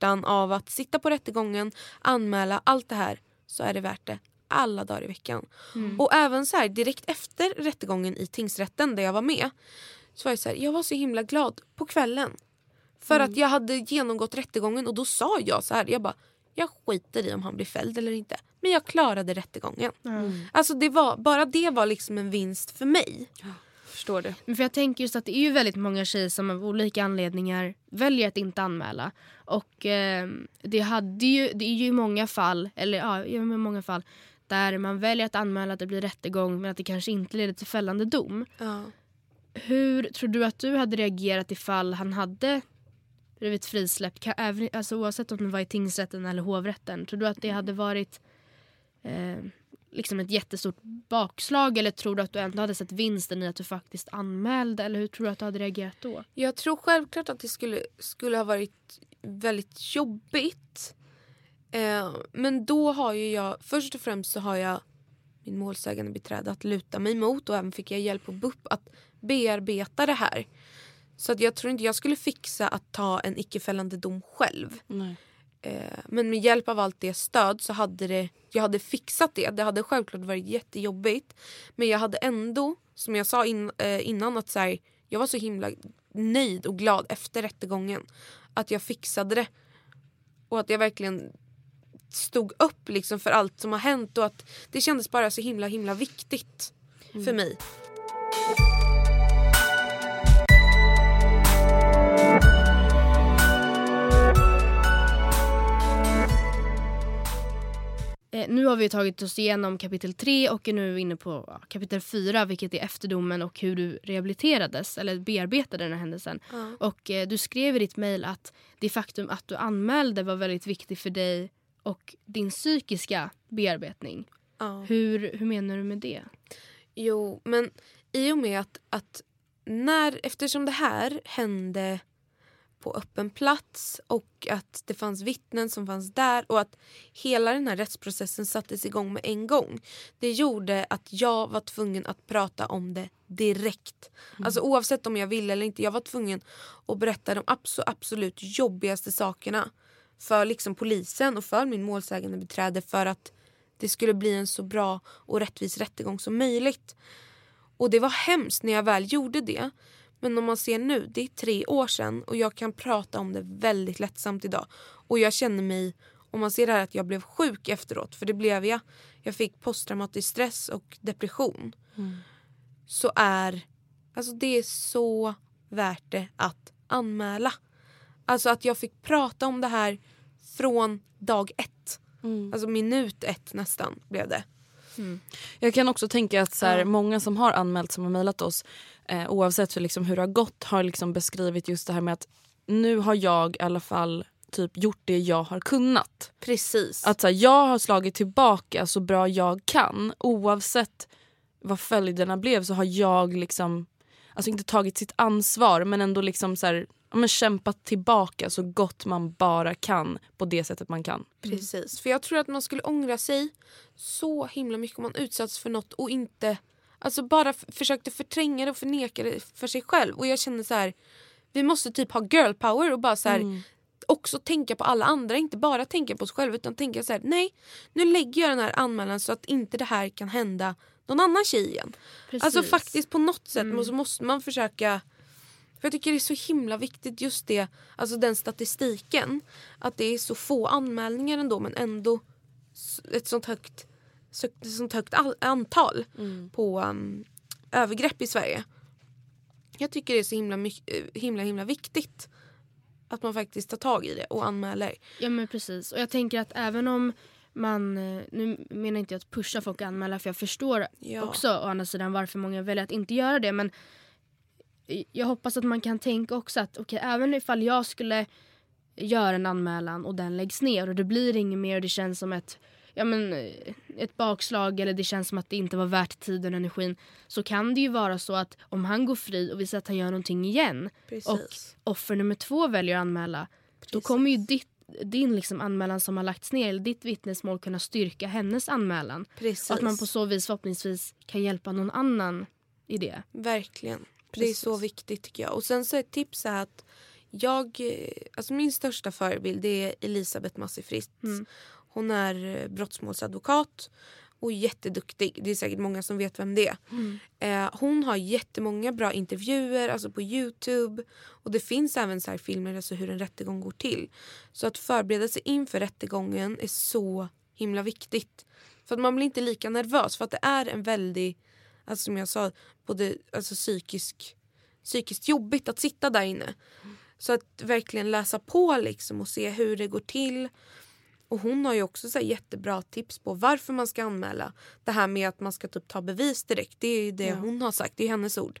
Speaker 3: smärtan av att sitta på rättegången, anmäla, allt det här så är det värt det alla dagar i veckan. Och även så här direkt efter rättegången i tingsrätten där jag var med så var jag så här, jag var så himla glad på kvällen. För att jag hade genomgått rättegången och då sa jag så här, jag bara jag skiter i om han blir fälld eller inte. Men jag klarade rättegången. Alltså det var, bara det var liksom en vinst för mig.
Speaker 1: Förstår det.
Speaker 2: Men för jag tänker just att det är ju väldigt många tjejer som av olika anledningar väljer att inte anmäla. Och eh, det, hade ju, det är ju många fall, eller ja, i många fall där man väljer att anmäla att det blir rättegång men att det kanske inte leder till fällande dom.
Speaker 3: Ja.
Speaker 2: Hur tror du att du hade reagerat ifall han hade blivit frisläppt? Alltså oavsett om det var i tingsrätten eller hovrätten. Tror du att det hade varit eh, liksom ett jättestort bakslag eller tror du att du ändå hade sett vinsten i att du faktiskt anmälde? Eller hur tror du att du hade reagerat då?
Speaker 3: Jag tror självklart att det skulle, skulle ha varit väldigt jobbigt. Eh, men då har ju jag, först och främst så har jag min målsägande beträde att luta mig mot och även fick jag hjälp på BUP att bearbeta det här. Så att jag tror inte jag skulle fixa att ta en icke-fällande dom själv.
Speaker 1: Nej.
Speaker 3: Eh, men med hjälp av allt det stöd så hade det, jag hade fixat det. Det hade självklart varit jättejobbigt. Men jag hade ändå, som jag sa in, eh, innan, att så här, jag var så himla nöjd och glad efter rättegången. Att jag fixade det. Och att jag verkligen stod upp liksom för allt som har hänt och att det kändes bara så himla himla viktigt för mig.
Speaker 2: Nu har vi tagit oss igenom kapitel 3 och är nu inne på kapitel 4 vilket är efterdomen och hur du rehabiliterades eller bearbetade den här händelsen.
Speaker 3: Ja.
Speaker 2: Och eh, du skrev i ditt mejl att det faktum att du anmälde var väldigt viktigt för dig och din psykiska bearbetning.
Speaker 3: Ja.
Speaker 2: Hur, hur menar du med det?
Speaker 3: Jo, men i och med att, att när, eftersom det här hände på öppen plats och att det fanns vittnen som fanns där och att hela den här rättsprocessen sattes igång med en gång. Det gjorde att jag var tvungen att prata om det direkt. Alltså oavsett om jag ville eller inte. Jag var tvungen att berätta de abso- absolut jobbigaste sakerna för liksom polisen och för min målsägande beträde för att det skulle bli en så bra och rättvis rättegång som möjligt. Och det var hemskt när jag väl gjorde det. Men om man ser nu, det är tre år sedan och jag kan prata om det väldigt lättsamt idag. Och jag känner mig, om man ser det här att jag blev sjuk efteråt, för det blev jag. Jag fick posttraumatisk stress och depression. Så är, alltså det är så värt det att anmäla. Alltså att jag fick prata om det här från dag ett. Alltså minut ett nästan blev det.
Speaker 1: Jag kan också tänka att så här, många som har anmält som har mejlat oss eh, oavsett för liksom hur det har gått har liksom beskrivit just det här med att nu har jag i alla fall typ gjort det jag har kunnat.
Speaker 3: Precis.
Speaker 1: Att så här, jag har slagit tillbaka så bra jag kan oavsett vad följderna blev så har jag liksom alltså inte tagit sitt ansvar men ändå liksom så här, ja, men kämpat tillbaka så gott man bara kan på det sättet man kan.
Speaker 3: Precis. För jag tror att man skulle ångra sig så himla mycket om man utsatts för något och inte Alltså bara försökte förtränga det och förneka det för sig själv. Och jag känner så här, vi måste typ ha girl power och bara så här, också tänka på alla andra. Inte bara tänka på oss själva utan tänka så här, nej nu lägger jag den här anmälan så att inte det här kan hända någon annan tjej igen. Alltså faktiskt på något sätt så måste man försöka för jag tycker det är så himla viktigt just det, alltså den statistiken. Att det är så få anmälningar ändå men ändå ett sånt högt, sånt högt all, antal på um, övergrepp i Sverige. Jag tycker det är så himla, eh, himla himla viktigt att man faktiskt tar tag i det och anmäler.
Speaker 2: Ja men precis. Och jag tänker att även om man, eh, nu menar inte jag att pusha folk att anmäla för jag förstår
Speaker 3: Ja.
Speaker 2: också å andra sidan varför många väljer att inte göra det men jag hoppas att man kan tänka också att okej även ifall jag skulle göra en anmälan och den läggs ner och det blir inget mer och det känns som ett ja, men, eh, ett bakslag eller det känns som att det inte var värt tiden och energin så kan det ju vara så att om han går fri och vi ser att han gör någonting igen
Speaker 3: Precis.
Speaker 2: och offer nummer två väljer att anmäla då kommer ju ditt, din liksom anmälan som har lagts ner, eller ditt vittnesmål kunna styrka hennes anmälan.
Speaker 3: Precis.
Speaker 2: Och att man på så vis förhoppningsvis kan hjälpa någon annan i det.
Speaker 3: Verkligen. Det är så viktigt tycker jag. Och sen så ett tips är att jag, eh, alltså min största förebild det är Elisabeth Massi Fritz. Hon är eh, brottmålsadvokat och jätteduktig. Det är säkert många som vet vem det är. Eh, hon har jättemånga bra intervjuer alltså på Youtube. Och det finns även så här filmer alltså hur en rättegång går till. Så att förbereda sig inför rättegången är så himla viktigt. För att man blir inte lika nervös för att det är en väldigt, alltså som jag sa, både alltså psykisk, psykiskt jobbigt att sitta där inne. Så att verkligen läsa på liksom och se hur det går till. Och hon har ju också så jättebra tips på varför man ska anmäla. Det här med att man ska typ ta bevis direkt. Det är det hon har sagt, det är hennes ord.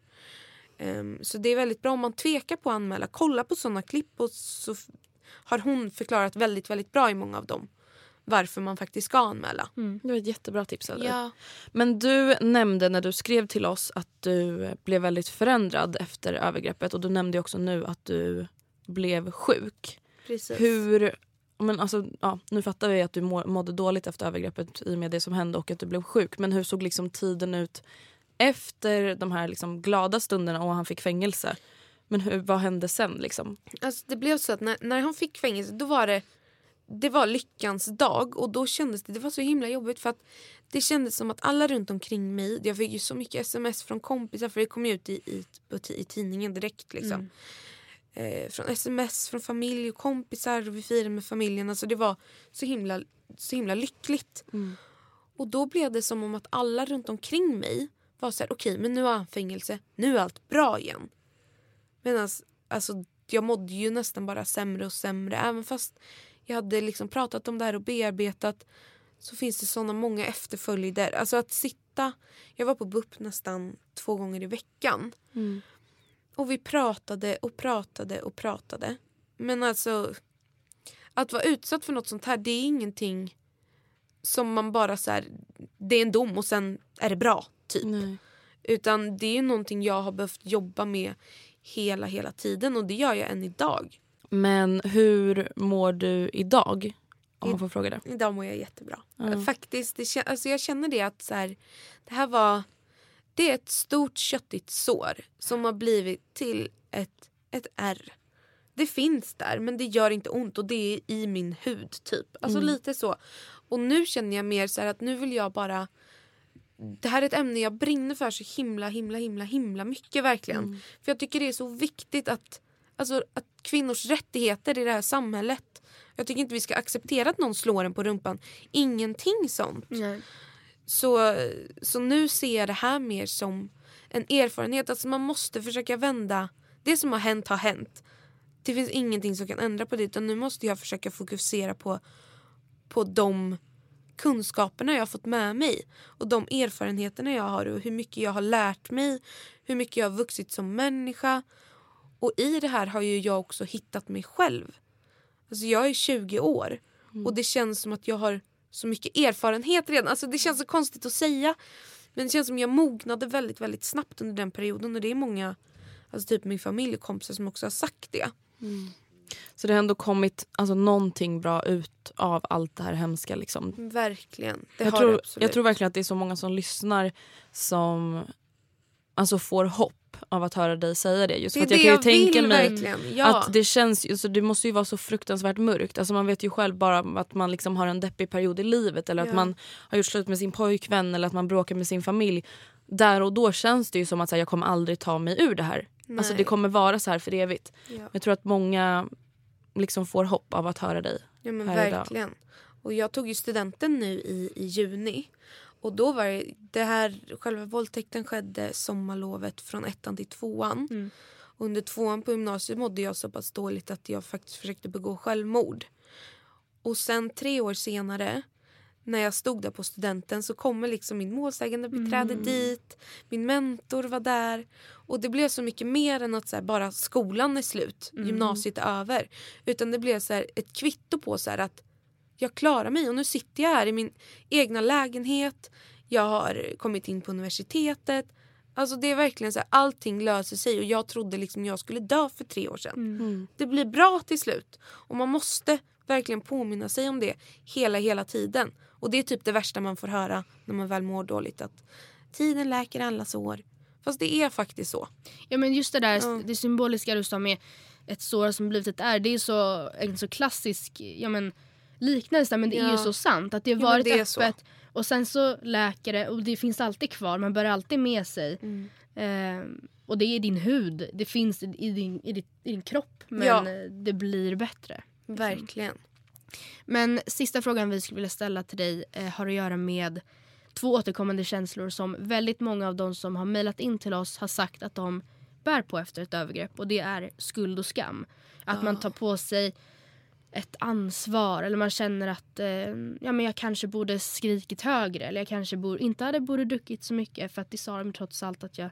Speaker 3: Ehm, så det är väldigt bra om man tvekar på att anmäla. Kolla på sådana klipp och så har hon förklarat väldigt, väldigt bra i många av dem. Varför man faktiskt ska anmäla.
Speaker 1: Det var ett jättebra tips. Eller?
Speaker 3: Ja.
Speaker 1: Men du nämnde när du skrev till oss att du blev väldigt förändrad efter övergreppet och du nämnde också nu att du blev sjuk.
Speaker 3: Precis.
Speaker 1: Hur, men alltså, ja, nu fattar vi att du må, mådde dåligt efter övergreppet i och med det som hände och att du blev sjuk. Men hur såg liksom tiden ut efter de här liksom glada stunderna och han fick fängelse? Men hur, vad hände sen? Liksom?
Speaker 3: Alltså det blev så att när, när han fick fängelse då var det det var lyckans dag och då kändes det, det var så himla jobbigt för att det kändes som att alla runt omkring mig, jag fick ju så mycket sms från kompisar för det kom ut i, i, i tidningen direkt liksom. Eh, från sms från familj och kompisar och vi firade med familjen. Alltså det var så himla, så himla lyckligt. Och då blev det som om att alla runt omkring mig var så här: okej men nu har han fängelse, nu är allt bra igen. Medan alltså, jag mådde ju nästan bara sämre och sämre. Även fast jag hade liksom pratat om det här och bearbetat så finns det såna många efterföljder. Alltså att sitta, jag var på BUP nästan två gånger i veckan. Och vi pratade och pratade och pratade. Men alltså att vara utsatt för något sånt här det är ingenting som man bara så här, det är en dom och sen är det bra typ.
Speaker 1: Nej.
Speaker 3: Utan det är någonting jag har behövt jobba med hela hela tiden och det gör jag än idag.
Speaker 1: Men hur mår du idag? Om man får fråga det.
Speaker 3: Idag mår jag jättebra.
Speaker 1: Ja.
Speaker 3: Faktiskt, det, alltså jag känner det att så här, det här var det är ett stort köttigt sår som har blivit till ett, ett ärr. Det finns där men det gör inte ont och det är i min hud typ. Alltså lite så. Och nu känner jag mer så att nu vill jag bara det här är ett ämne jag brinner för så himla himla himla himla mycket verkligen. För jag tycker det är så viktigt att, alltså, att kvinnors rättigheter i det här samhället. Jag tycker inte vi ska acceptera att någon slår en på rumpan. Ingenting sånt.
Speaker 2: Nej.
Speaker 3: Så, så nu ser jag det här mer som en erfarenhet. Alltså man måste försöka vända. Det som har hänt har hänt. Det finns ingenting som kan ändra på det. Utan nu måste jag försöka fokusera på, på de kunskaperna jag har fått med mig. Och de erfarenheterna jag har och hur mycket jag har lärt mig. Hur mycket jag har vuxit som människa. Och i det här har ju jag också hittat mig själv. Alltså jag är 20 år och det känns som att jag har så mycket erfarenhet redan. Alltså det känns så konstigt att säga. Men det känns som jag mognade väldigt väldigt snabbt under den perioden och det är många, alltså typ min familj och kompisar som också har sagt det.
Speaker 1: Så det har ändå kommit alltså, någonting bra ut av allt det här hemska. Liksom.
Speaker 3: Verkligen. Det
Speaker 1: jag,
Speaker 3: har
Speaker 1: tror,
Speaker 3: det absolut.
Speaker 1: jag tror verkligen att det är så många som lyssnar som alltså, får hopp av att höra dig säga det. Just
Speaker 3: det
Speaker 1: för jag
Speaker 3: jag
Speaker 1: kan ju tänka mig
Speaker 3: verkligen. Ja.
Speaker 1: att det känns alltså, det måste ju vara så fruktansvärt mörkt. Alltså, man vet ju själv bara att man liksom har en deppig period i livet eller
Speaker 3: Ja.
Speaker 1: att man har gjort slut med sin pojkvän eller att man bråkar med sin familj. Där och då känns det ju som att här, jag kommer aldrig ta mig ur det här. Alltså,
Speaker 3: Nej.
Speaker 1: det kommer vara så här för evigt.
Speaker 3: Ja.
Speaker 1: Jag tror att många liksom får hopp av att höra dig.
Speaker 3: Ja men
Speaker 1: här idag.
Speaker 3: Och jag tog ju studenten nu i, i juni. Och då var det, det här, själva våldtäkten skedde sommarlovet från ettan till tvåan. Och under tvåan på gymnasiet mådde jag så pass dåligt att jag faktiskt försökte begå självmord. Och sen tre år senare när jag stod där på studenten så kommer liksom min målsägande beträde dit. Min mentor var där. Och det blev så mycket mer än att så här, bara skolan är slut, gymnasiet är över. Utan det blev så här, ett kvitto på så här, att jag klarar mig och nu sitter jag här i min egna lägenhet. Jag har kommit in på universitetet. Alltså det är verkligen så här, allting löser sig och jag trodde liksom jag skulle dö för tre år sedan. Det blir bra till slut. Och man måste verkligen påminna sig om det hela hela tiden. Och det är typ det värsta man får höra när man väl mår dåligt. Att tiden läker alla sår. Fast det är faktiskt så.
Speaker 2: Ja men just det där
Speaker 3: Ja.
Speaker 2: det symboliska du sa med ett sår som blivit ett ärr. Det är så, en så klassisk ja, men, liknelse men det är ju
Speaker 3: Ja.
Speaker 2: så sant. Att det har
Speaker 3: Ja,
Speaker 2: varit
Speaker 3: det är så.
Speaker 2: öppet och sen så läker det och det finns alltid kvar. Man bär alltid med sig.
Speaker 3: Mm.
Speaker 2: Ehm, och det är din hud. Det finns i, din, i, ditt, i din kropp men
Speaker 3: Ja.
Speaker 2: eh, det blir bättre.
Speaker 3: Verkligen.
Speaker 2: Men sista frågan vi skulle vilja ställa till dig eh, har att göra med två återkommande känslor som väldigt många av de som har mejlat in till oss har sagt att de bär på efter ett övergrepp och det är skuld och skam. Att man tar på sig ett ansvar eller man känner att eh, ja, men jag kanske borde skrikit högre eller jag kanske borde, inte hade borde druckit så mycket för att det sa de trots allt att jag,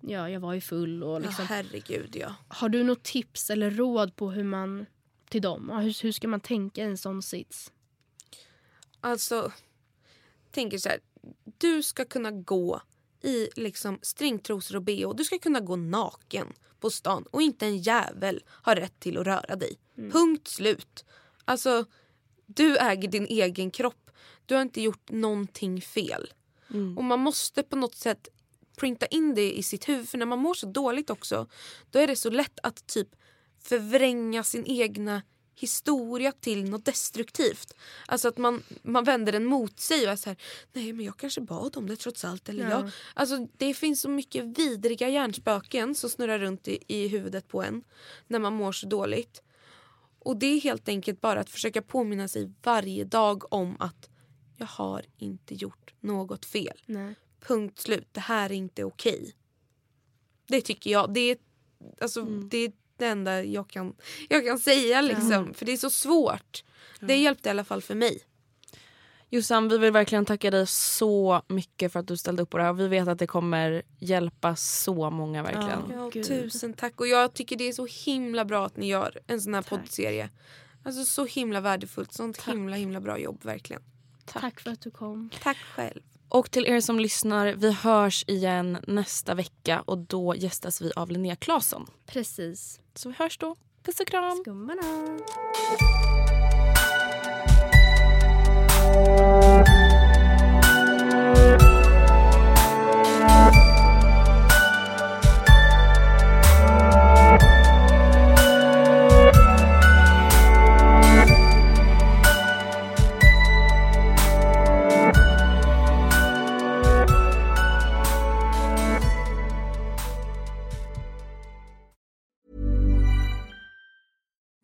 Speaker 2: ja, jag var ju full. Och liksom.
Speaker 3: Ja, herregud ja.
Speaker 2: Har du något tips eller råd på hur man till dem? Hur, hur ska man tänka i en sån sits?
Speaker 3: Alltså, tänker så här. Du ska kunna gå i liksom stringtrosor och bh. Du ska kunna gå naken på stan och inte en jävel har rätt till att röra dig. Punkt slut. Alltså, du äger din egen kropp. Du har inte gjort någonting fel. Och man måste på något sätt printa in det i sitt huvud. För när man mår så dåligt också, då är det så lätt att typ förvränga sin egna historia till något destruktivt. Alltså att man, man vänder den mot sig och är så här, nej men jag kanske bad om det trots allt. Eller
Speaker 2: Ja.
Speaker 3: jag. Alltså, det finns så mycket vidriga hjärnspöken som snurrar runt i, i huvudet på en när man mår så dåligt. Och det är helt enkelt bara att försöka påminna sig varje dag om att jag har inte gjort något fel.
Speaker 2: Nej.
Speaker 3: Punkt slut. Det här är inte okej. Det tycker jag. Det är, alltså,
Speaker 1: Mm.
Speaker 3: det är det enda jag kan, jag kan säga. Liksom. För det är så svårt. Det hjälpte i alla fall för mig.
Speaker 1: Jossan, vi vill verkligen tacka dig så mycket för att du ställde upp på det här. Vi vet att det kommer hjälpa så många verkligen.
Speaker 3: Ja,
Speaker 2: Gud.
Speaker 3: tusen tack. Och jag tycker det är så himla bra att ni gör en sån här poddserie. Alltså så himla värdefullt. Sånt himla himla bra jobb verkligen.
Speaker 2: Tack. för att du kom.
Speaker 3: Tack själv.
Speaker 1: Och till er som lyssnar, vi hörs igen nästa vecka och då gästas vi av Linnea Claesson.
Speaker 2: Precis.
Speaker 1: Så vi hörs då. Puss och kram!
Speaker 2: Skummarna.